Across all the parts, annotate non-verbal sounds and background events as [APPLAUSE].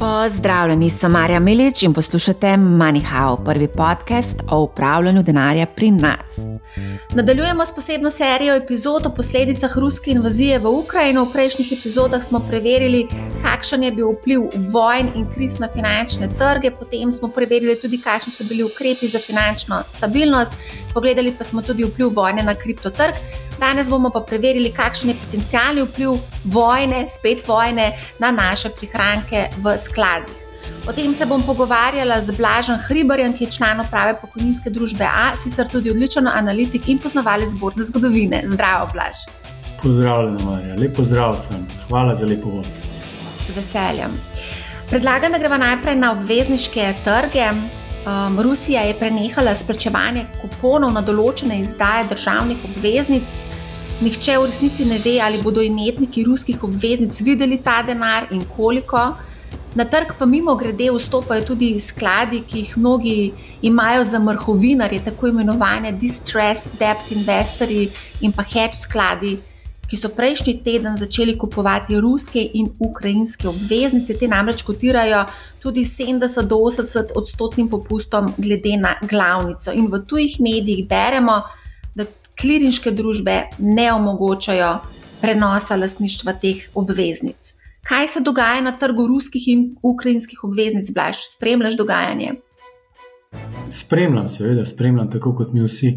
Pozdravljeni, sem Marja Milič in poslušate MoneyHow, prvi podcast o upravljanju denarja pri nas. Nadaljujemo s posebno serijo epizod o posledicah ruske invazije v Ukrajino. V prejšnjih epizodah smo preverili, kakšen je bil vpliv vojn in kriz na finančne trge, potem smo preverili tudi, kakšni so bili ukrepi za finančno stabilnost, pogledali pa smo tudi vpliv vojne na kriptotrg. Danes bomo pa preverili, kakšen je potencijalni vpliv vojne, spet vojne, na naše prihranke v skladih. O tem se bom pogovarjala z Blažem Hribarjem, ki je član uprave pokojninske družbe A, sicer tudi odličen analitik in poznavalec zborne zgodovine. Zdravo, Blaž. Pozdravljena, Marja, lepo zdrav sem. Hvala za lepo vod. Z veseljem. Predlagam, da gremo najprej na obvezniške trge. Um, Rusija je prenehala splačevanje kuponov na določene izdaje državnih obveznic. Nihče v resnici ne ve, ali bodo imetniki ruskih obveznic videli ta denar in koliko. Na trg pa mimo grede vstopajo tudi skladi, ki jih mnogi imajo za mrhovinarje, tako imenovane distress debt investorji in pa hedge skladi, ki so prejšnji teden začeli kupovati ruske in ukrajinske obveznice. Te namreč kotirajo tudi 70 do 80 odstotnim popustom, glede na glavnico. In v tujih medijih beremo, da klirinške družbe ne omogočajo prenosa lastništva teh obveznic. Kaj se dogaja na trgu ruskih in ukrajinskih obveznic, Blaž? Spremljaš dogajanje? Spremljam, seveda, spremljam tako kot mi vsi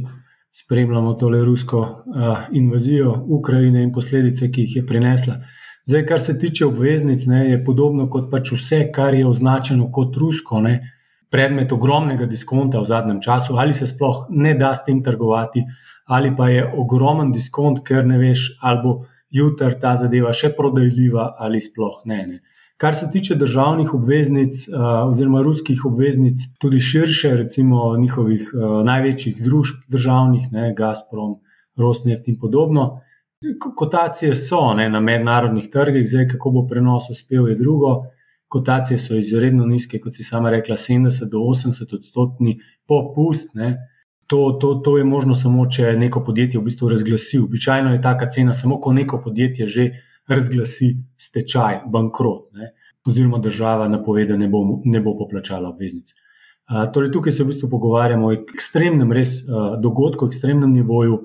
spremljamo tole rusko uh, invazijo Ukrajine in posledice, ki jih je prinesla. Zdaj, kar se tiče obveznic, ne, je podobno kot pač vse, kar je označeno kot rusko, ne, predmet ogromnega diskonta v zadnjem času, ali se sploh ne da s tem trgovati, ali pa je ogromen diskont, ker ne veš, ali bo jutri ta zadeva še prodajljiva ali sploh ne. ne. Kar se tiče državnih obveznic, oziroma ruskih obveznic, tudi širše, recimo njihovih največjih družb, državnih, ne, Gazprom, Rosneft in podobno. Kotacije so ne, na mednarodnih trgih, zdaj kako bo prenos uspel, je drugo. Kotacije so izredno nizke, kot si sama rekla, 70 do 80 odstotni popust. Ne. To, to, to je možno samo, če neko podjetje v bistvu razglasi. Običajno je taka cena samo, ko neko podjetje že razglasi stečaj, bankrot, ne, oziroma država napove, da ne bo, ne bo poplačala obveznic. Torej tukaj se v bistvu pogovarjamo o ekstremnem res, dogodku, ekstremnem nivoju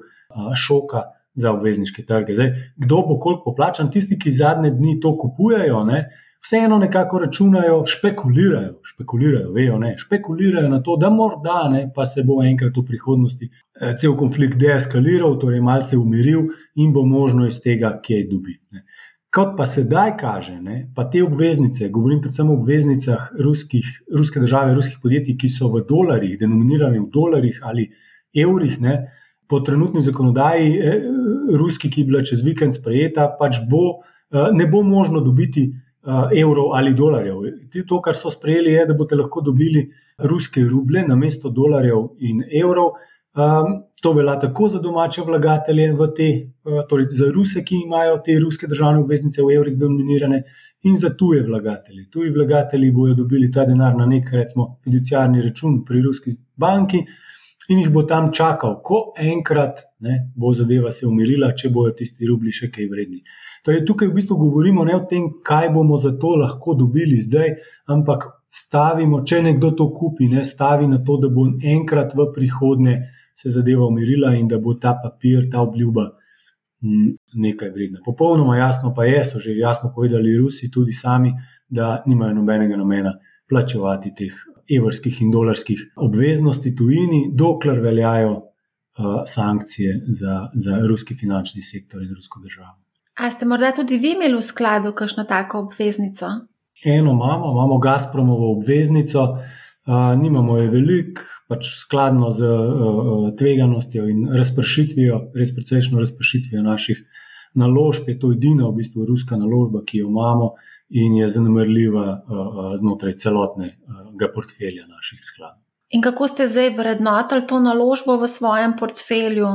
šoka za obvezniške trge. Zdaj, kdo bo koliko poplačan, tisti, ki zadnje dni to kupujejo, ne, vseeno nekako računajo, špekulirajo, špekulirajo, vejo, ne, špekulirajo na to, da morda ne, pa se bo enkrat v prihodnosti eh, cel konflikt deeskaliral, torej malce umiril in bo možno iz tega kaj dobiti. Ne. Kot pa sedaj kaže, ne, pa te obveznice, govorim predvsem o obveznicah ruskih, ruske države, ruskih podjetij, ki so v dolarjih, denominirane v dolarjih ali evrih, ne, po trenutni zakonodaji, eh, ruski, ki je bila čez vikend sprejeta, pač bo, eh, ne bo možno dobiti evrov ali dolarjev. To, kar so sprejeli, je, da boste lahko dobili ruske ruble na mesto dolarjev in evrov. To velja tako za domače vlagatelje, te, torej za Ruse, ki imajo te ruske državne obveznice v evrih dominirane, in za tuje vlagatelje. Tuji vlagatelji bodo dobili ta denar na nek, recimo, fiduciarni račun pri ruski banki in jih bo tam čakal, ko enkrat ne, bo zadeva se umirila, če bojo tisti rubli še kaj vredni. Torej, tukaj v bistvu govorimo ne o tem, kaj bomo za to lahko dobili zdaj, ampak stavimo, če nekdo to kupi, ne stavi na to, da bo enkrat v prihodnje se zadeva umirila in da bo ta papir, ta obljuba mm, nekaj vredna. Popolnoma jasno pa je, so že jasno povedali Rusi tudi sami, da nimajo nobenega namena plačevati teh evrskih in dolarskih obveznosti tujini, dokler veljajo uh, sankcije za, za ruski finančni sektor in rusko državo. A ste morda tudi vi imeli v skladu kakšno tako obveznico? Eno imamo, imamo Gazpromovo obveznico, uh, nimamo je veliko, pač skladno z uh, tveganostjo in razpršitvijo, res precejšno razpršitvijo naših naložb. Je to edina v bistvu ruska naložba, ki jo imamo in je zanemrljiva uh, znotraj celotnega portfelja naših skladov. In kako ste zdaj vrednotili to naložbo v svojem portfelju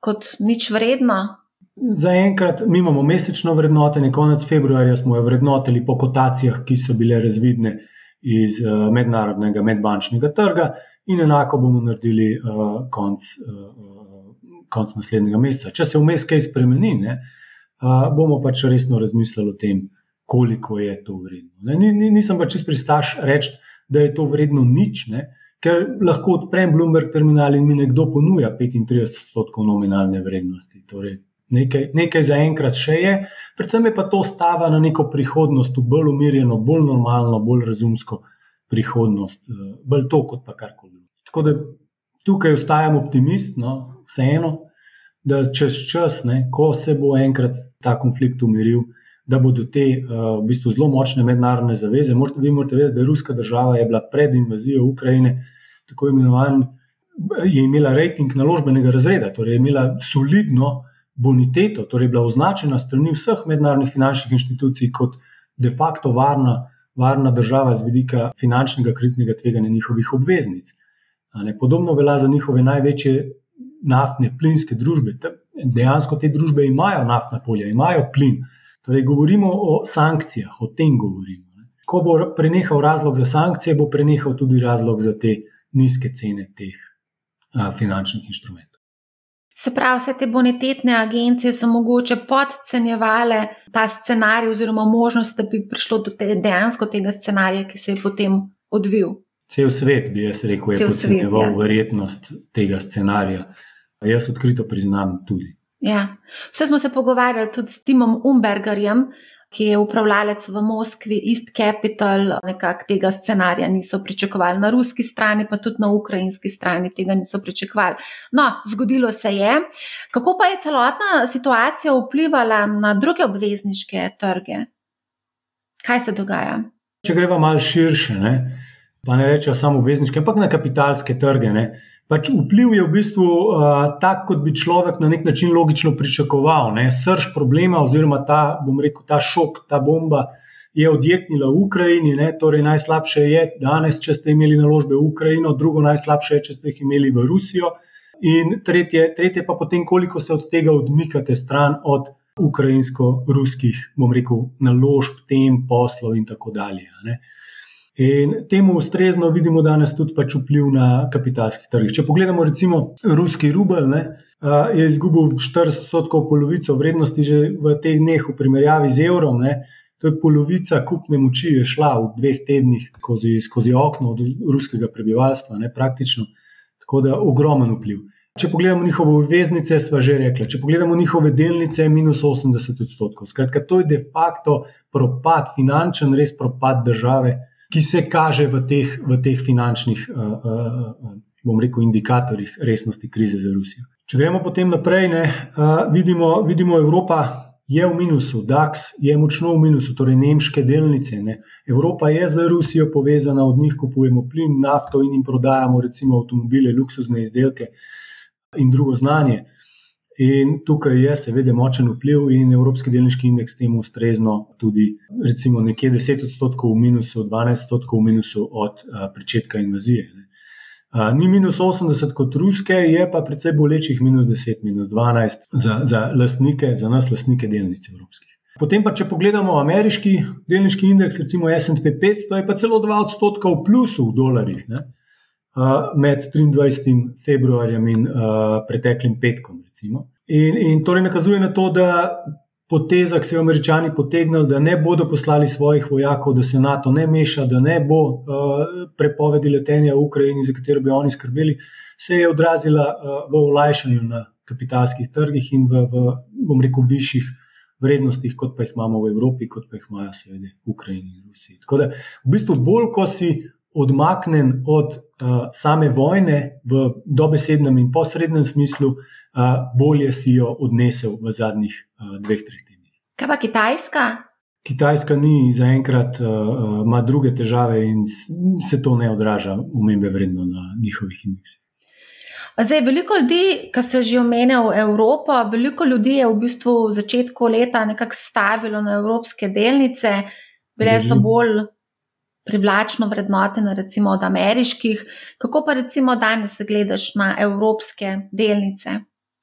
kot nič vredno? Zaenkrat mi imamo mesečno vrednotenje, konec februarja smo jo vrednotili po kotacijah, ki so bile razvidne iz mednarodnega medbančnega trga, in enako bomo naredili uh, konc naslednjega meseca. Če se vmes kaj spremeni, ne, uh, bomo pač resno razmislili o tem, koliko je to vredno. Ni, ni, nisem pa čest pristaš reči, da je to vredno nič, ne? ker lahko odprem Bloomberg terminal in mi nekdo ponuja 35% nominalne vrednosti. Torej, nekaj, nekaj za enkrat še je, predvsem je pa to stava na neko prihodnost, bolj umirjeno, bolj normalno, bolj razumsko prihodnost, eh, bolj to kot pa karkoli. Tako da tukaj ostajam optimist, no, vseeno, da čez čas, ne, ko se bo enkrat ta konflikt umiril, da bodo te uh, v bistvu zelo močne mednarodne zaveze. Morate, vi morate vedeti, da je ruska država je bila pred invazijo Ukrajine tako imenovan, je imela rejting naložbenega razreda, torej je imela solidno boniteto, torej je bila označena strani vseh mednarodnih finančnih inštitucij kot de facto varna, varna država z vidika finančnega kritnega tveganja njihovih obveznic. Podobno velja za njihove največje naftne plinske družbe. Dejansko te družbe imajo naftna polja, imajo plin. Torej, govorimo o sankcijah, o tem govorimo. Ko bo prenehal razlog za sankcije, bo prenehal tudi razlog za te nizke cene teh a, finančnih inštrumentov. Se pravi, vse te bonitetne agencije so mogoče podcenjevale ta scenarij, oziroma možnost, da bi prišlo do te, dejansko tega scenarija, ki se je potem odvil. Cel svet, bi jaz rekel, je podcenjeval ja. verjetnost tega scenarija. Jaz odkrito priznam tudi. Ja. Vse smo se pogovarjali tudi s Timom Umbergerjem, ki je upravljalec v Moskvi, East Capital, nekako tega scenarija niso pričakovali. Na ruski strani, pa tudi na ukrajinski strani tega niso pričakovali. No, zgodilo se je. Kako pa je celotna situacija vplivala na druge obvezniške trge? Kaj se dogaja? Če greva malo širše, ne? Pa ne rečemo samo obvezniške, ampak na kapitalske trge. Ne? Pač vpliv je v bistvu uh, tak, kot bi človek na nek način logično pričakoval. Ne? Srž problema, oziroma ta, bom rekel, ta šok, ta bomba je odjeknila v Ukrajini. Ne? Torej, najslabše je danes, če ste imeli naložbe v Ukrajino, drugo najslabše je, če ste jih imeli v Rusijo. In tretje, tretje pa potem, koliko se od tega odmikate stran od ukrajinsko-ruskih, bom rekel, naložb, tem, poslov in tako dalje. Ne? In temu ustrezno vidimo danes tudi pač vpliv na kapitalskih trgih. Če pogledamo, recimo, ruski rubel ne, je izgubil 40% polovico vrednosti že v teh dneh, v primerjavi z evrom. Ne, to je polovica kupne moči, je šla v dveh tednih skozi, skozi okno od ruskega prebivalstva, ne, praktično. Tako da ogromen vpliv. Če pogledamo njihove obveznice, sva že rekla, če pogledamo njihove delnice, je minus 80 odstotkov. Skratka, to je de facto propad, finančen, res propad države ki se kaže v teh, v teh finančnih, uh, uh, bom rekel, indikatorjih resnosti krize za Rusijo. Če gremo potem naprej, ne, uh, vidimo, vidimo, Evropa je v minusu, DAX je močno v minusu, torej nemške delnice. Ne. Evropa je z Rusijo povezana, od njih kupujemo plin, nafto in jim prodajamo, recimo, avtomobile, luksuzne izdelke in drugo znanje. In tukaj je seveda močen vpliv, in Evropski delniški indeks temu ustrezno tudi, recimo, nekje 10 odstotkov v minusu, 12 odstotkov v minusu od uh, začetka invazije. Uh, ni minus 80 kot ruske, je pa precej bolečih minus 10, minus 12 za, za lastnike, za nas, lastnike delnic evropskih. Potem pa, če pogledamo ameriški delniški indeks, recimo SP 500, je pa celo 2 odstotka v plusu v dolarjih. Ne? Med 23. februarjem in preteklim petkom. In, in torej nakazuje na to, da poteza, ki so jo američani potegnili, da ne bodo poslali svojih vojakov, da se NATO ne meša, da ne bo uh, prepovedi letenja v Ukrajini, za katero bi oni skrbeli, se je odrazila uh, v olajšanju na kapitalskih trgih in v, v bom rekel, višjih. Vrednostih, kot pa jih imamo v Evropi, kot pa jih imajo, seveda, Ukrajini in Rusiji. Tako da, v bistvu, bolj ko si odmaknen od uh, same vojne v dobesednem in posrednem smislu, uh, bolje si jo odnesel v zadnjih uh, dveh, treh tednih. Kaj pa Kitajska? Kitajska ni zaenkrat, uh, ima druge težave in se to ne odraža umembe vredno na njihovih indeksih. Zdaj, veliko ljudi, ki so že omenjali Evropo, veliko ljudi je v bistvu v začetku leta nekako stavilo na evropske delnice, bile so bolj privlačno vrednotene, recimo od ameriških. Kako pa recimo danes gledaš na evropske delnice,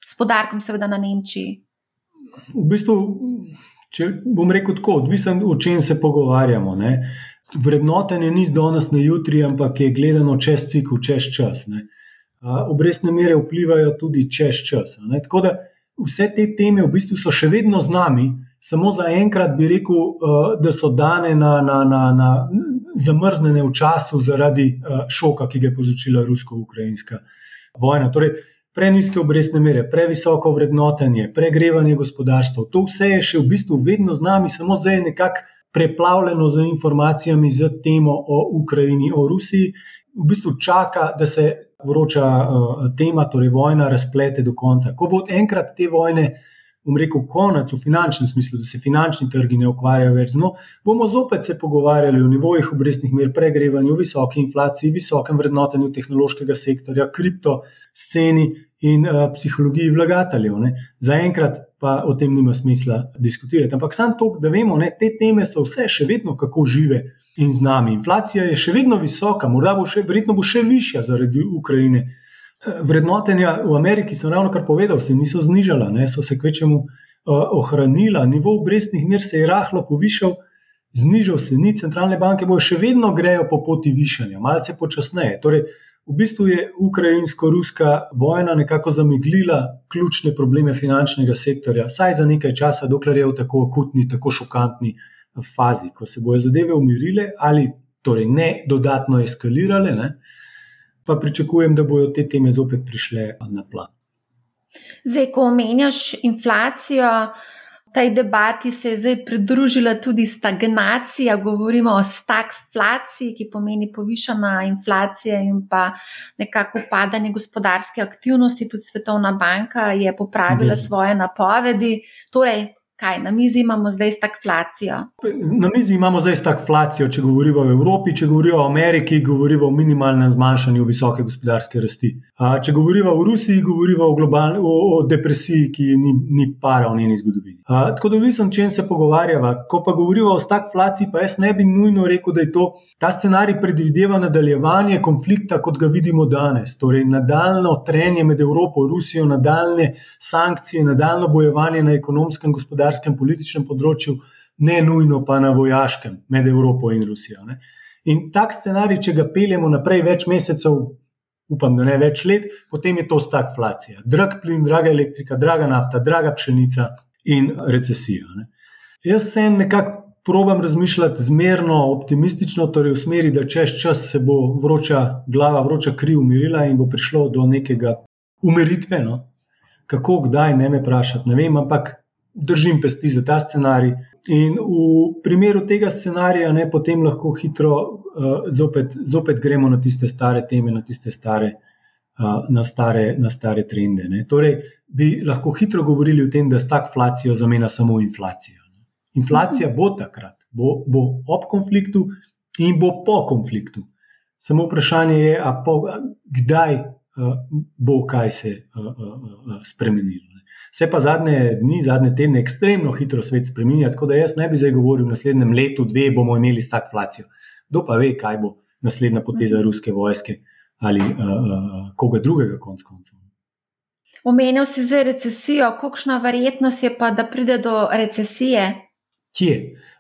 s podarkom seveda na Nemčiji? V bistvu, če bom rekel tako, odvisen od čem se pogovarjamo. Ne? Vrednotenje ni z danes na jutri, ampak je gledano čez cikl, čez čas. Ne? Obrestne mere vplivajo tudi čez čas. Ne? Tako da vse te teme v bistvu so še vedno z nami, samo za enkrat bi rekel, da so dane na, na, na, na zamrznjene v času zaradi uh, šoka, ki ga je povzročila rusko-ukrajinska vojna. Torej, Preniske obrestne mere, previsoko vrednotenje, pregrevanje gospodarstva, to vse je še v bistvu vedno z nami, samo zdaj je nekako preplavljeno z informacijami, z temo o Ukrajini, o Rusiji. V bistvu čaka, da se vroča uh, tema, torej vojna, razplete do konca. Ko bo enkrat te vojne uh, bom rekel, konec v finančnem smislu, da se finančni trgi ne ukvarjajo več z njo, bomo zopet se pogovarjali o nivojih obrestnih mer, pregrevanju, visoki inflaciji, visokem vrednotenju tehnološkega sektorja, kripto sceni in uh, psihologiji vlagateljev. Zaenkrat pa o tem nima smisla diskutirati. Ampak samo to, da vemo, da te teme so vse še vedno kako žive. In z nami. Inflacija je še vedno visoka, morda bo še, verjetno bo še višja zaradi Ukrajine. Vrednotenja v Ameriki, sem ravno kar povedal, se niso znižala, ne, so se kvečemu uh, ohranila, nivo obrestnih mer se je rahlo povišal, znižal se ni, centralne banke bojo še vedno grejo po poti višanja, malce počasneje. Torej, v bistvu je ukrajinsko-ruska vojna nekako zameglila ključne probleme finančnega sektorja, saj za nekaj časa, dokler je v tako akutni, tako šokantni fazi, ko se bojo zadeve umirile ali torej ne dodatno eskalirale. Ne, pa pričakujem, da bodo te teme zopet prišle na plan. Zdaj, ko omenjaš inflacijo, tej debati se je zdaj pridružila tudi stagnacija. Govorimo o stagflaciji, ki pomeni povišana inflacija in pa nekako padanje gospodarske aktivnosti. Tudi Svetovna banka je popravila svoje napovedi. Torej, Kaj, na mizi imamo zdaj stagflacijo? Na mizi imamo zdaj stagflacijo, če govorimo o Evropi, če govorimo o Ameriki, govorimo o minimalnem zmanjšanju visoke gospodarske rasti. Če govorimo o Rusiji, govorimo o, globalni, o, o depresiji, ki ni, ni para v njeni zgodovini. Tako da vidim, če se pogovarjava. Ko pa govorimo o stagflaciji, pa jaz ne bi nujno rekel, da je to ta scenarij predvideva nadaljevanje konflikta, kot ga vidimo danes. Torej, nadaljno trenje med Evropo in Rusijo, nadaljne sankcije, nadaljno bojevanje na ekonomskem gospodarstvu gospodarskem, političnem področju, ne nujno pa na vojaškem, med Evropo in Rusijo. Ne. In tak scenarij, če ga peljemo naprej več mesecev, upam, da ne več let, potem je to stagflacija. Drag plin, draga elektrika, draga nafta, draga pšenica in recesija. Ne. Jaz se nekako probam razmišljati zmerno optimistično, torej v smeri, da čez čas se bo vroča glava, vroča kri umirila in bo prišlo do nekega umiritve. No. Kako, kdaj, ne me vprašati, ne vem, ampak držim pesti za ta scenarij. In v primeru tega scenarija, ne, potem lahko hitro uh, zopet, zopet gremo na tiste stare teme, na tiste stare, uh, na stare, na stare trende. Ne. Torej, bi lahko hitro govorili o tem, da stagflacijo zamenja samo inflacijo. Ne. Inflacija bo takrat, bo, bo ob konfliktu in bo po konfliktu. Samo vprašanje je, po, kdaj uh, bo kaj se uh, uh, uh, spremenilo. Se pa zadnje dni, zadnje tedne, ekstremno hitro svet spremenja, tako da jaz ne bi zdaj govoril, v naslednjem letu, dve bomo imeli stagflacijo. Kdo pa ve, kaj bo naslednja poteza mhm. ruske vojske ali uh, uh, koga drugega, konc koncev. Omenil si zdaj recesijo, kakšna verjetnost je pa, da pride do recesije? Kje?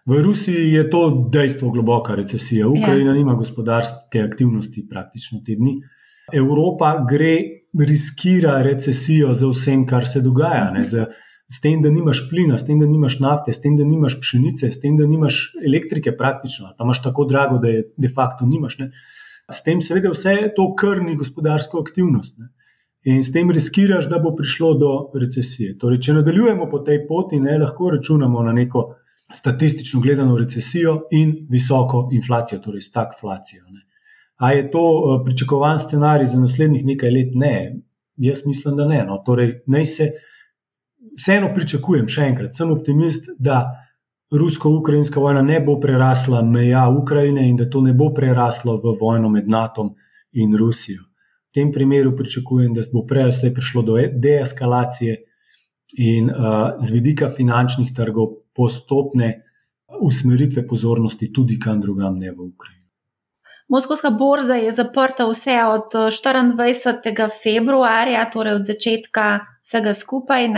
V Rusiji je to dejstvo globoka recesija. Ukrajina ja. nima gospodarske aktivnosti praktično te dni. Evropa gre riskira recesijo za vsem, kar se dogaja. Z, s tem, da nimaš plina, s tem, da nimaš nafte, s tem, da nimaš pšenice, s tem, da nimaš elektrike, praktično, pa imaš tako drago, da je de facto nimaš. Ne? S tem, seveda, vse to krni gospodarsko aktivnost. Ne? In s tem riskiraš, da bo prišlo do recesije. Torej, če nadaljujemo po tej poti, ne lahko računamo na neko statistično gledano recesijo in visoko inflacijo, torej stagflacijo. Ali je to eh, pričakovan scenarij za naslednjih nekaj let? Ne, jaz mislim, da ne. No. Torej, naj se vseeno pričakujem, še enkrat, sem optimist, da rusko-ukrajinska vojna ne bo prerasla meja Ukrajine in da to ne bo preraslo v vojno med NATO in Rusijo. V tem primeru pričakujem, da bo prej ali slej prišlo do deeskalacije in uh, z vidika finančnih trgov postopne usmeritve pozornosti tudi kam drugam, ne v Ukrajini. Moskovska borza je zaprta vse od 24. februarja, torej od začetka vsega skupaj.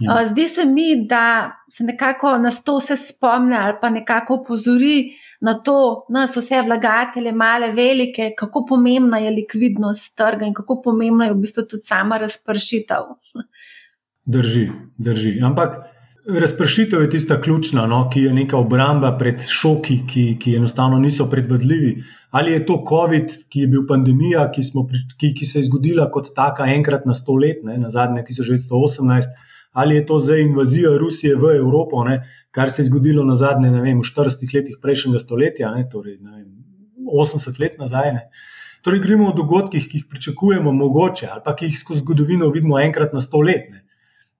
Ja. Zdi se mi, da se nekako nas to vse spomne ali pa nekako opozori na to, nas vse vlagatelje, male, velike, kako pomembna je likvidnost trga in kako pomembna je v bistvu tudi sama razpršitev. Drži, drži. Ampak Razpršitev je tista ključna, no, ki je neka obramba pred šoki, ki, ki enostavno niso predvidljivi. Ali je to COVID, ki je bil pandemija, ki, smo, ki, ki se je zgodila kot taka enkrat na sto let, ne, na zadnje 1918, ali je to zdaj invazija Rusije v Evropo, ne, kar se je zgodilo na zadnje, ne vem, v 40 letih prejšnjega stoletja, ne, torej ne vem, 80 let nazaj. Ne. Torej, gremo o dogodkih, ki jih pričakujemo, mogoče, ali pa ki jih skozi zgodovino vidimo enkrat na sto let. Ne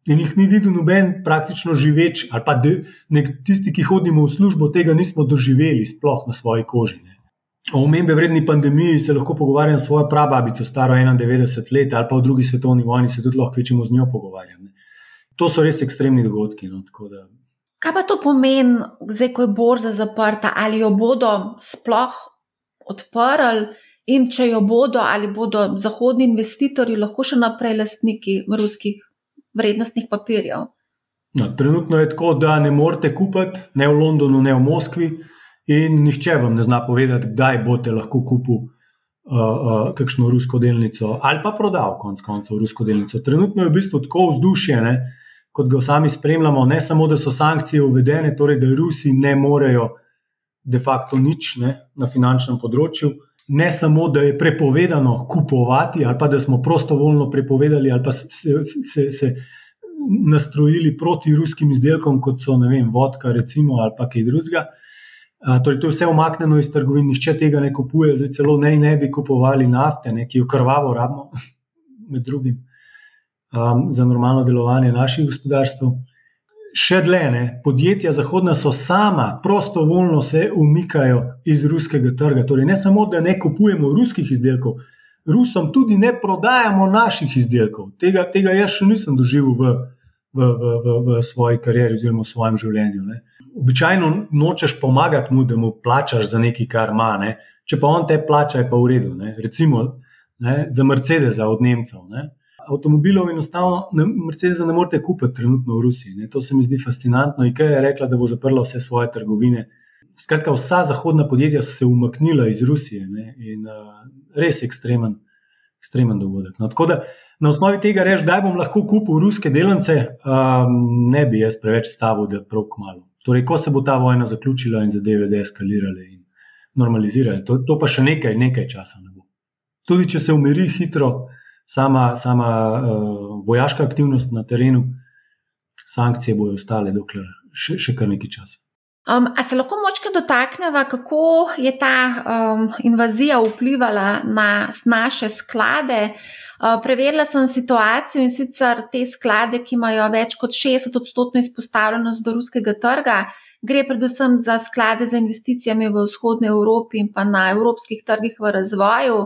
in jih ni videl noben praktično živeč, ali pa de, nek, tisti, ki hodimo v službo, tega nismo doživeli, sploh na svoji koži. Ne. O omembe vredni pandemiji se lahko pogovarjam s svojo prababico, staro 91 let, ali pa v drugi svetovni vojni se tudi lahko večino z njo pogovarjam. Ne. To so res ekstremni dogodki. No, Kaj pa to pomeni, zdaj, ko je borza zaprta, ali jo bodo sploh odprli, in če jo bodo, ali bodo zahodni investitorji lahko še naprej lastniki ruskih vrednostnih papirjev. No, trenutno je tako, da ne morete kupiti, ne v Londonu, ne v Moskvi, in nihče vam ne zna povedati, kdaj boste lahko kupili uh, uh, kakšno rusko delnico ali pa prodal, konec koncev, rusko delnico. Trenutno je v bistvu tako vzdušje, ne, kot ga sami spremljamo, ne samo, da so sankcije uvedene, torej da Rusi ne morejo de facto nič ne, na finančnem področju. Ne samo, da je prepovedano kupovati, ali pa da smo prostovoljno prepovedali, ali pa se, se, se, nastrojili proti ruskim izdelkom, kot so vem, vodka, recimo, ali pa kaj drugega. Torej, to je vse omaknjeno iz trgovin, nihče tega ne kupuje, zdaj celo ne, ne bi kupovali nafte, ne, ki jo krvavo rabimo, [LAUGHS] med drugim, um, za normalno delovanje naših gospodarstv. Še dlje, podjetja Zahodna so sama prostovoljno se umikajo iz ruskega trga. Torej, ne samo, da ne kupujemo ruskih izdelkov, Rusom tudi ne prodajamo naših izdelkov. Tega, tega jaz še nisem doživel v, v, v, v, v svoji karieri oziroma v svojem življenju. Ne. Običajno nočeš pomagati mu, da mu plačaš za nekaj, kar ima. Ne. Če pa on te plača, je pa v redu. Ne. Recimo ne, za Mercedes od Nemcev. Ne. Avtomobilov enostavno Mercedes ne morete kupiti trenutno v Rusiji. Ne. To se mi zdi fascinantno. IKEA je rekla, da bo zaprla vse svoje trgovine. Skratka, vsa zahodna podjetja so se umaknila iz Rusije ne, in uh, res ekstremen, ekstremen dogodek. No, da na osnovi tega reči, da bom lahko kupil ruske delence, um, ne bi jaz preveč stavil, da je prav kmalo. Torej, ko se bo ta vojna zaključila in zadeve deeskalirale in normalizirale, to, to pa še nekaj, nekaj časa ne bo. Tudi če se umiri hitro, sama, sama uh, vojaška aktivnost na terenu, sankcije bojo ostale, dokler še, še kar nekaj časa. Um, a se lahko močke dotakneva, kako je ta um, invazija vplivala na naše sklade? Uh, preverila sem situacijo in sicer te sklade, ki imajo več kot 60-odstotno izpostavljenost do ruskega trga, gre predvsem za sklade za investicijami v vzhodni Evropi in pa na evropskih trgih v razvoju.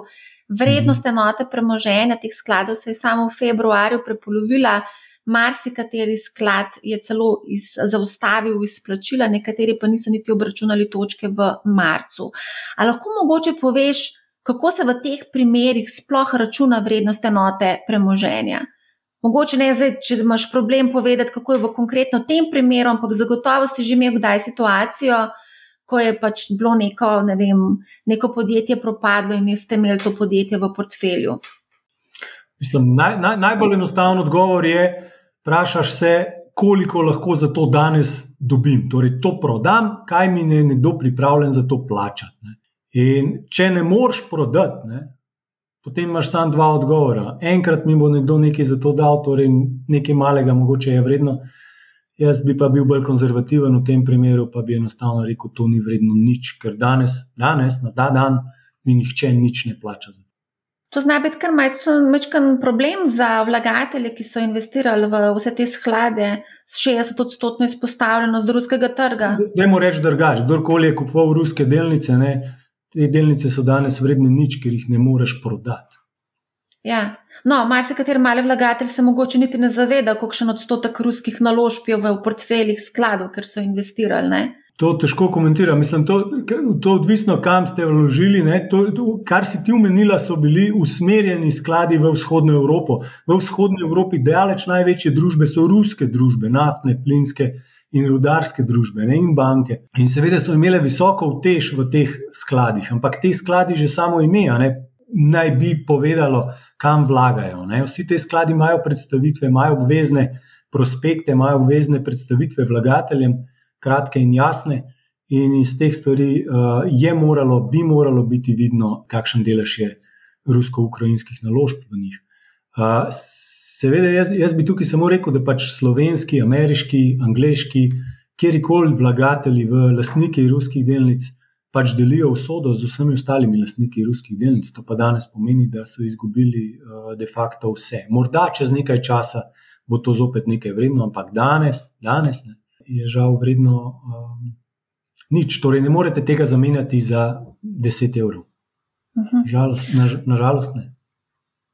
Vrednost mhm. enote premoženja teh skladov se je samo v februarju prepolovila marsikateri sklad je celo iz, zaustavil izplačila, nekateri pa niso niti obračunali točke v marcu. Ali lahko mogoče poveš, kako se v teh primerih sploh računa vrednost enote premoženja? Mogoče ne zdaj, če imaš problem povedati, kako je v konkretno tem primeru, ampak zagotovo si že imel kdaj situacijo, ko je pač bilo neko, ne vem, neko podjetje propadlo in ste imeli to podjetje v portfelju. Mislim, naj, naj, najbolj enostaven odgovor je, vprašaš se, koliko lahko za to danes dobim. Torej, to prodam, kaj mi je nekdo pripravljen za to plačati. Ne? In če ne moreš prodati, ne, potem imaš samo dva odgovora. Enkrat mi bo nekdo nekaj za to dal, torej nekaj malega, mogoče je vredno. Jaz bi pa bil bolj konzervativen v tem primeru, pa bi enostavno rekel, da to ni vredno nič, ker danes, danes na ta dan, mi nihče nič ne plača za to. To zna biti kar majhen problem za vlagatelje, ki so investirali v vse te sklade s 60-odstotno izpostavljenost ruskega trga. Dajmo reči drugače. Kdorkoli je kupoval ruske delnice, ne, te delnice so danes vredne nič, ker jih ne moreš prodati. Ja. No, marsikateri mali vlagatelj se mogoče niti ne zaveda, kolikšen odstotek ruskih naložb je v portfeljih skladov, ker so investirali. Ne. To težko komentiram. Mislim, to, to je odvisno, kam ste vložili. To, to, kar si ti umenila, so bili usmerjeni skladi v vzhodno Evropo. V vzhodni Evropi daleč največje družbe so ruske družbe, naftne, plinske in rudarske družbe ne, in banke. In seveda so imele visoko vtež v teh skladih, ampak te skladi že samo ime. Naj bi povedalo, kam vlagajo. Ne. Vsi ti skladi imajo predstavitve, imajo obvezne prospekte, imajo obvezne predstavitve vlagateljem, kratke in jasne. In iz teh stvari uh, je moralo, bi moralo biti vidno, kakšen delež je rusko-ukrajinskih naložb v njih. Uh, seveda, jaz, jaz bi tukaj samo rekel, da pač slovenski, ameriški, angliški, kjerkoli vlagatelji v lastniki ruskih delnic pač delijo usodo z vsemi ostalimi lastniki ruskih delnic. To pa danes pomeni, da so izgubili uh, de facto vse. Morda čez nekaj časa bo to zopet nekaj vredno, ampak danes, danes ne, je žal vredno um, nič. Torej, ne morete tega zamenjati za 10 evrov. Mhm. Žalost, na, na žalost ne.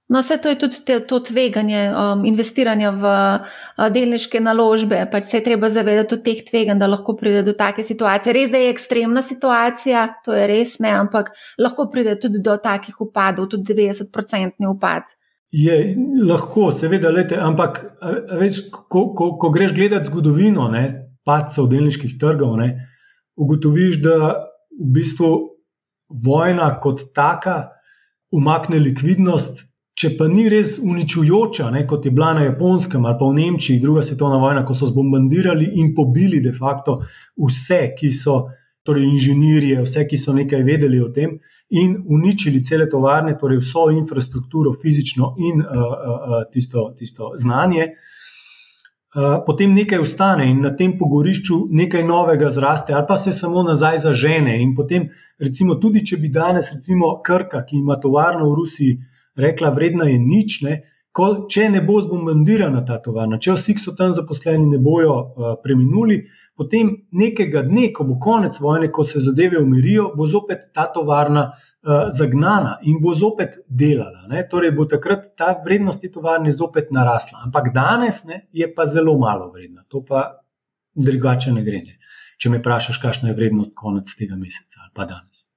No, vse to je tudi te, to tveganje um, investiranja v uh, delniške naložbe. Pač se je treba zavedati teh tveganj, da lahko pride do take situacije. Res, da je ekstremna situacija, to je res ne, ampak lahko pride tudi do takih upadov, tudi 90-odstotni upad. Je lahko, seveda, lete, ampak več, ko, ko, ko greš gledati zgodovino padcev delniških trgov, ne, ugotoviš, da v bistvu vojna kot taka umakne likvidnost. Če pa ni res uničujoča, ne, kot je bila na Japonskem ali pa v Nemčiji, druga svetovna vojna, ko so zbombardirali in pobili de facto vse, ki so, torej inženirje, vse, ki so nekaj vedeli o tem, in uničili cele tovarne, torej vso infrastrukturo, fizično in uh, uh, tisto, tisto znanje, uh, potem nekaj ustane in na tem pogorišču nekaj novega zraste, ali pa se samo nazaj zažene. In potem, recimo, tudi če bi danes, recimo, Krka, ki ima tovarno v Rusiji, rekla, vredna je nič. Ne? Ko, če ne bo zbombardirana ta tovarna, če vsi, ki so tam zaposleni, ne bojo uh, preminuli, potem nekega dne, ko bo konec vojne, ko se zadeve umirijo, bo zopet ta tovarna uh, zagnana in bo zopet delala. Ne? Torej bo takrat ta vrednost te tovarne zopet narasla. Ampak danes ne, je pa zelo malo vredna. To pa drugače ne gre. Ne? Če me vprašaš, kakšna je vrednost konec tega meseca ali pa danes.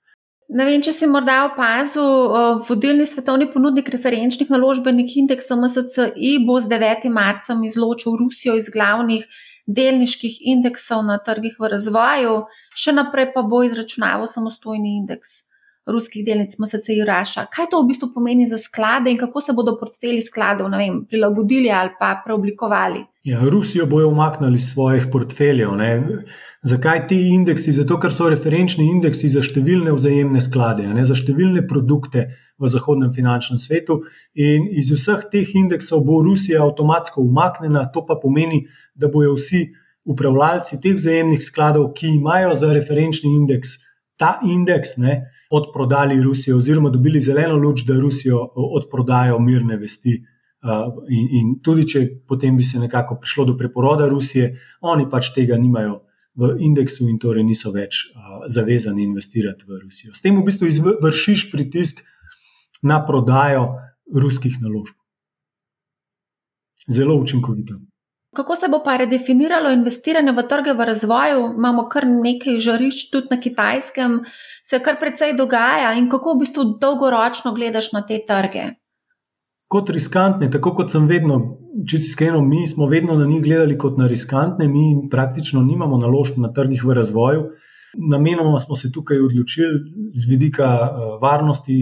Ne vem, če si morda opazil, vodilni svetovni ponudnik referenčnih naložbenih indeksov MSCI bo z 9. marcem izločil Rusijo iz glavnih delniških indeksov na trgih v razvoju, še naprej pa bo izračunaval samostojni indeks ruskih delnic MSCI Raša. Kaj to v bistvu pomeni za sklade in kako se bodo portfelji skladov vem, prilagodili ali pa preoblikovali? Ja, Rusijo bojo umaknili iz svojih portfeljev. Ne? Zakaj ti indeksi? Zato, ker so referenčni indeksi za številne vzajemne sklade, ne? za številne produkte v zahodnem finančnem svetu. In iz vseh teh indeksov bo Rusija avtomatsko umaknjena, to pa pomeni, da bojo vsi upravljalci teh vzajemnih skladov, ki imajo za referenčni indeks ta indeks, ne, odprodali Rusijo, oziroma dobili zeleno luč, da Rusijo odprodajo mirne vesti. Uh, in, in tudi, če potem bi se nekako prišlo do preporoda Rusije, oni pač tega nimajo v indeksu in torej niso več uh, zavezani investirati v Rusijo. S tem v bistvu izvršiš pritisk na prodajo ruskih naložb. Zelo učinkovito. Kako se bo pa redefiniralo investiranje v trge v razvoju? Imamo kar nekaj žarišč tudi na kitajskem, se kar precej dogaja in kako v bistvu dolgoročno gledaš na te trge? kot riskantne, tako kot sem vedno, če si iskreno, mi smo vedno na njih gledali kot na riskantne, mi praktično nimamo naložb na trgih v razvoju. Namenoma smo se tukaj odločili z vidika uh, varnosti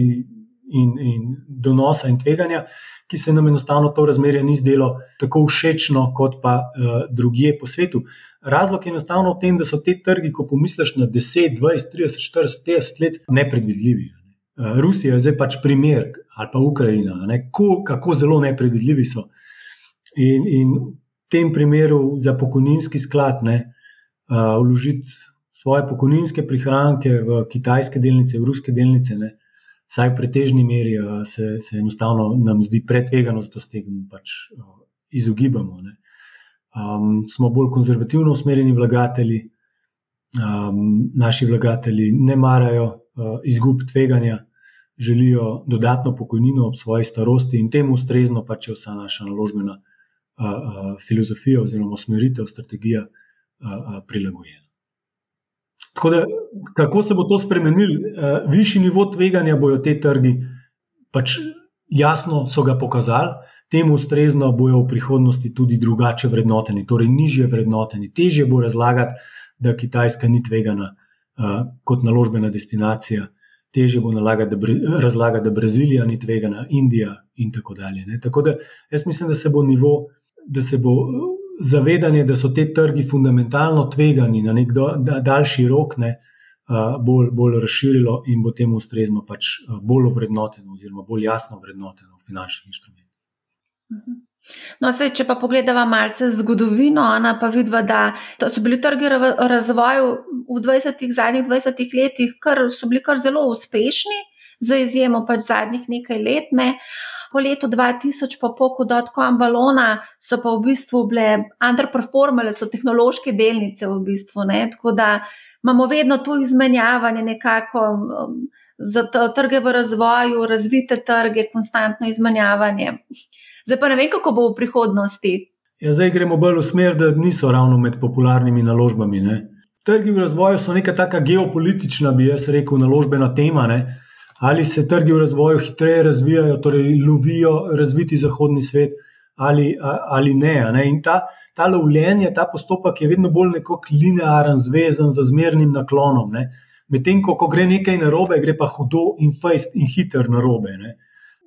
in, in donosa in tveganja, ki se nam enostavno to razmerje ni zdelo tako všečno kot pa uh, drugje po svetu. Razlog je enostavno v tem, da so te trgi, ko pomisliš na 10, 20, 30, 40, 50 let, nepredvidljivi. Eh, Rusija je zdaj pač primer, ali pa Ukrajina, ko, kako zelo nepredvidljivi so. In, in v tem primeru za pokojninski sklad ne, uh, vložiti svoje pokojninske prihranke v kitajske delnice, v ruske delnice, ne, vsaj v pretežni meri, uh, se, se enostavno nam zdi pretvegano, zato se tega pač uh, izogibamo. Um, smo bolj konzervativno usmerjeni vlagatelji, um, naši vlagatelji ne marajo uh, izgub tveganja želijo dodatno pokojnino ob svoji starosti in temu ustrezno pač je vsa naša naložbena a, a, filozofija oziroma usmeritev, strategija a, a, prilagojena. Tako da, kako se bo to spremenilo, višji nivo tveganja bojo te trgi, pač jasno so ga pokazali, temu ustrezno bojo v prihodnosti tudi drugače vrednoteni, torej nižje vrednoteni. Težje bo razlagati, da Kitajska ni tvegana a, kot naložbena destinacija teže bo nalagati, da razlagati, da Brazilija ni tvegana, Indija in tako dalje. Ne. Tako da jaz mislim, da se bo nivo, da se bo zavedanje, da so te trgi fundamentalno tvegani na nek do, da, daljši rok, ne, bolj, bolj razširilo in bo temu ustrezno pač bolj vrednoteno, oziroma bolj jasno vrednoteno v finančnih inštrumentih. Mhm. No, sej, če pa pogledamo malce zgodovino, ona pa vidi, da so bili trgi v razvoju v 20, zadnjih 20 letih, kar so bili kar zelo uspešni, za izjemo pač zadnjih nekaj let. Ne. Po letu 2000, pa poko dotkom balona, so pa v bistvu bile underperformale, so tehnološke delnice v bistvu. Ne. Tako da imamo vedno to izmenjavanje nekako. Um, za trge v razvoju, razvite trge, konstantno izmenjavanje. Zdaj pa ne vem, kako bo v prihodnosti. Ja, zdaj gremo bolj v smer, da niso ravno med popularnimi naložbami. Ne. Trgi v razvoju so neka taka geopolitična, bi jaz rekel, naložbena tema. Ne. Ali se trgi v razvoju hitreje razvijajo, torej lovijo razviti zahodni svet, ali, ali ne. ne. In ta, ta lovljenje, ta postopek je vedno bolj linearen, zvezan z zmernim naklonom. Medtem ko, ko gre nekaj narobe, gre pa hudo in fajst in hiter narobe. Ne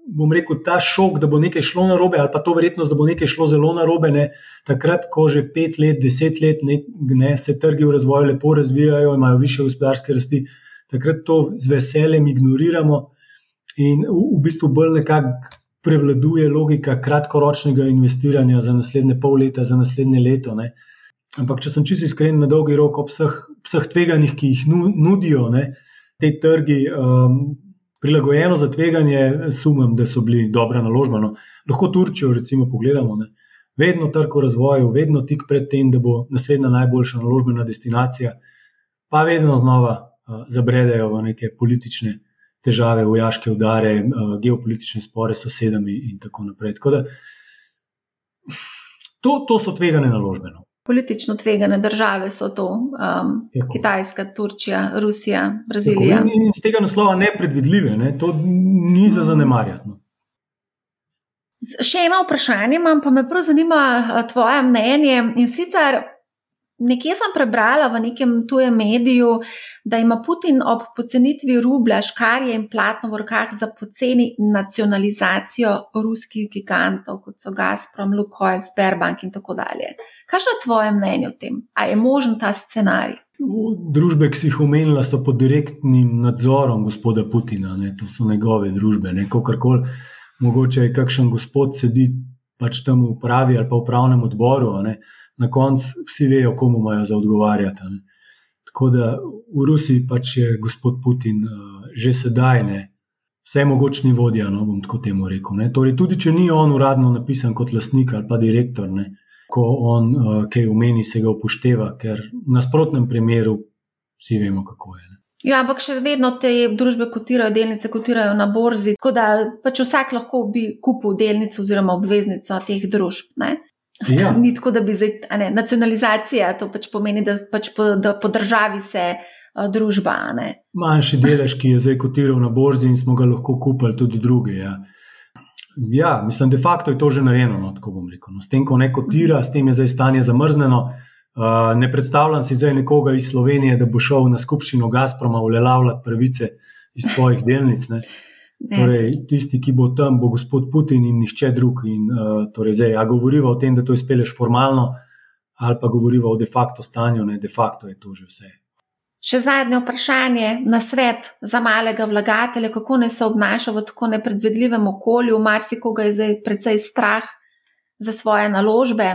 bom rekel, ta šok, da bo nekaj šlo na robe, ali pa to verjetnost, da bo nekaj šlo zelo na robe, ne, takrat, ko že pet let, deset let ne, ne, se trgi v razvoju lepo razvijajo, imajo više gospodarske rasti, takrat to z veseljem ignoriramo in v, v bistvu bolj nekako prevladuje logika kratkoročnega investiranja za naslednje pol leta, za naslednje leto. Ne. Ampak, če sem čisto iskren, na dolgi rok, ob vseh, vseh tveganjih, ki jih nudijo ne, te trgi. Um, prilagojeno za tveganje, sumim, da so bili dobra naložba. No. Lahko Turčijo, recimo, pogledamo. Ne. Vedno trg v razvoju, vedno tik pred tem, da bo naslednja najboljša naložbena destinacija, pa vedno znova uh, zabredajo v neke politične težave, vojaške udare, uh, geopolitične spore s sosedami in tako naprej. Tako da, to, to so tvegane naložbe. No politično tvegane države so to um, Kitajska, Turčija, Rusija, Brazilija. Tako, in, in z tega naslova nepredvidljive, ne? to ni za zanemarjati. No. Še eno vprašanje imam, pa me prav zanima tvoje mnenje. In sicer Nekje sem prebrala v nekem tujem mediju, da ima Putin ob pocenitvi rublja, škarje in platno v rokah za poceni nacionalizacijo ruskih gigantov, kot so Gazprom, Lukoil, Sberbank in tako dalje. Kakšno je tvoje mnenje o tem? A je možen ta scenarij? Družbe, ki si jih omenila, so pod direktnim nadzorom gospoda Putina, ne? to so njegove družbe. Mogoče je kakšen gospod sedi pač tam v upravi ali pa v upravnem odboru na koncu vsi vejo, komu imajo za odgovarjati. Ne. Tako da v Rusiji pač je gospod Putin uh, že sedaj ne, vse mogočni vodja, no bom tako temu rekel. Torej, tudi če ni on uradno napisan kot lastnik ali pa direktor, ne, ko on uh, kaj umeni, se ga upošteva, ker v nasprotnem primeru vsi vemo, kako je. Ne. Ja, ampak še vedno te družbe kotirajo, delnice kotirajo na borzi, tako da pač vsak lahko bi kupil delnico oziroma obveznico teh družb. Ne? Ja. [LAUGHS] Ni tako, da bi zdaj, ne, nacionalizacija to pač pomeni, da, pač po, da po državi se uh, družba. Ne. Manjši delež, ki je zdaj kotiral na borzi in smo ga lahko kupili tudi druge. Ja. ja, mislim, de facto je to že narejeno. No, no. S tem, ko ne kotira, s tem je zdaj stanje zamrznjeno. Uh, ne predstavljam si zdaj nekoga iz Slovenije, da bo šel na skupščino Gazproma uveljavljati pravice iz svojih delnic. Ne. Torej, tisti, ki bo tam, bo gospod Putin in nihče drug. In, uh, torej, zdaj, a govorimo o tem, da to izpeleš formalno, ali pa govorimo o de facto stanju, ne de facto je to že vse. Še zadnje vprašanje na svet za malega vlagatelja, kako naj se obnaša v tako nepredvidljivem okolju, marsikoga je zdaj precej strah za svoje naložbe.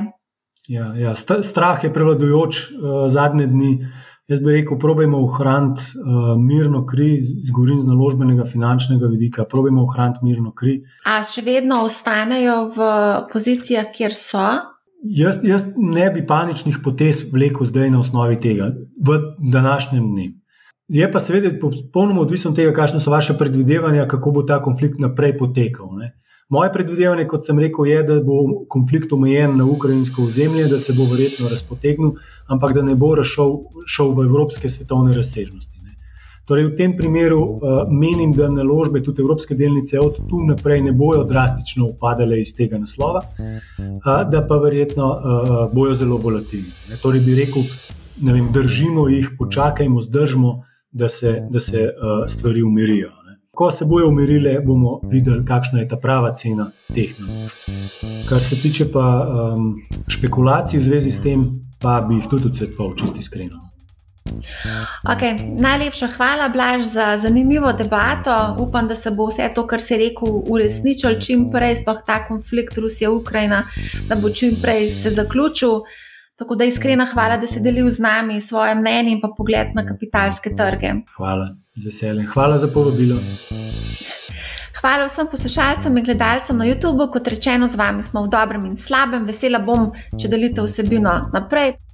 Ja, ja, strah je prevladujoč uh, zadnje dni. Jaz bi rekel, probojmo ohraniti uh, mirno kri, zgovorim z naložbenega finančnega vidika, probojmo ohraniti mirno kri. A še vedno ostanejo v pozicijah, kjer so? Jaz, jaz ne bi paničnih potez vlekel zdaj na osnovi tega, v današnjem dnevu. Je pa seveda popolnoma odvisno od tega, kakšne so vaše predvidevanja, kako bo ta konflikt naprej potekal. Ne. Moje predvidevanje, kot sem rekel, je, da bo konflikt omejen na ukrajinsko ozemlje, da se bo verjetno razpotegnil, ampak da ne bo šel, šel v evropske svetovne razsežnosti. Ne. Torej, v tem primeru uh, menim, da naložbe, tudi evropske delnice, od tu naprej ne bodo drastično upadale iz tega naslova, uh, da pa verjetno uh, bojo zelo volatilne. Torej, bi rekel, vem, držimo jih, počakajmo, zdržimo, da se, da se uh, stvari umirijo ko se bojo umirile, bomo videli, kakšna je ta prava cena teh naložb. Kar se tiče pa um, špekulacij v zvezi s tem, pa bi jih tudi odsvetoval, čisti iskreno. Okay, najlepša hvala, Blaž, za zanimivo debato. Upam, da se bo vse to, kar si rekel, uresničilo čim prej, sploh ta konflikt Rusija-Ukrajina, da bo čim prej se zaključil. Tako da iskrena hvala, da si delil z nami svoje mnenje in pa pogled na kapitalske trge. Hvala, z veseljem. Hvala za povabilo. Hvala vsem poslušalcem in gledalcem na YouTubu. Kot rečeno, z vami smo v dobrem in slabem. Vesela bom, če delite vsebino naprej.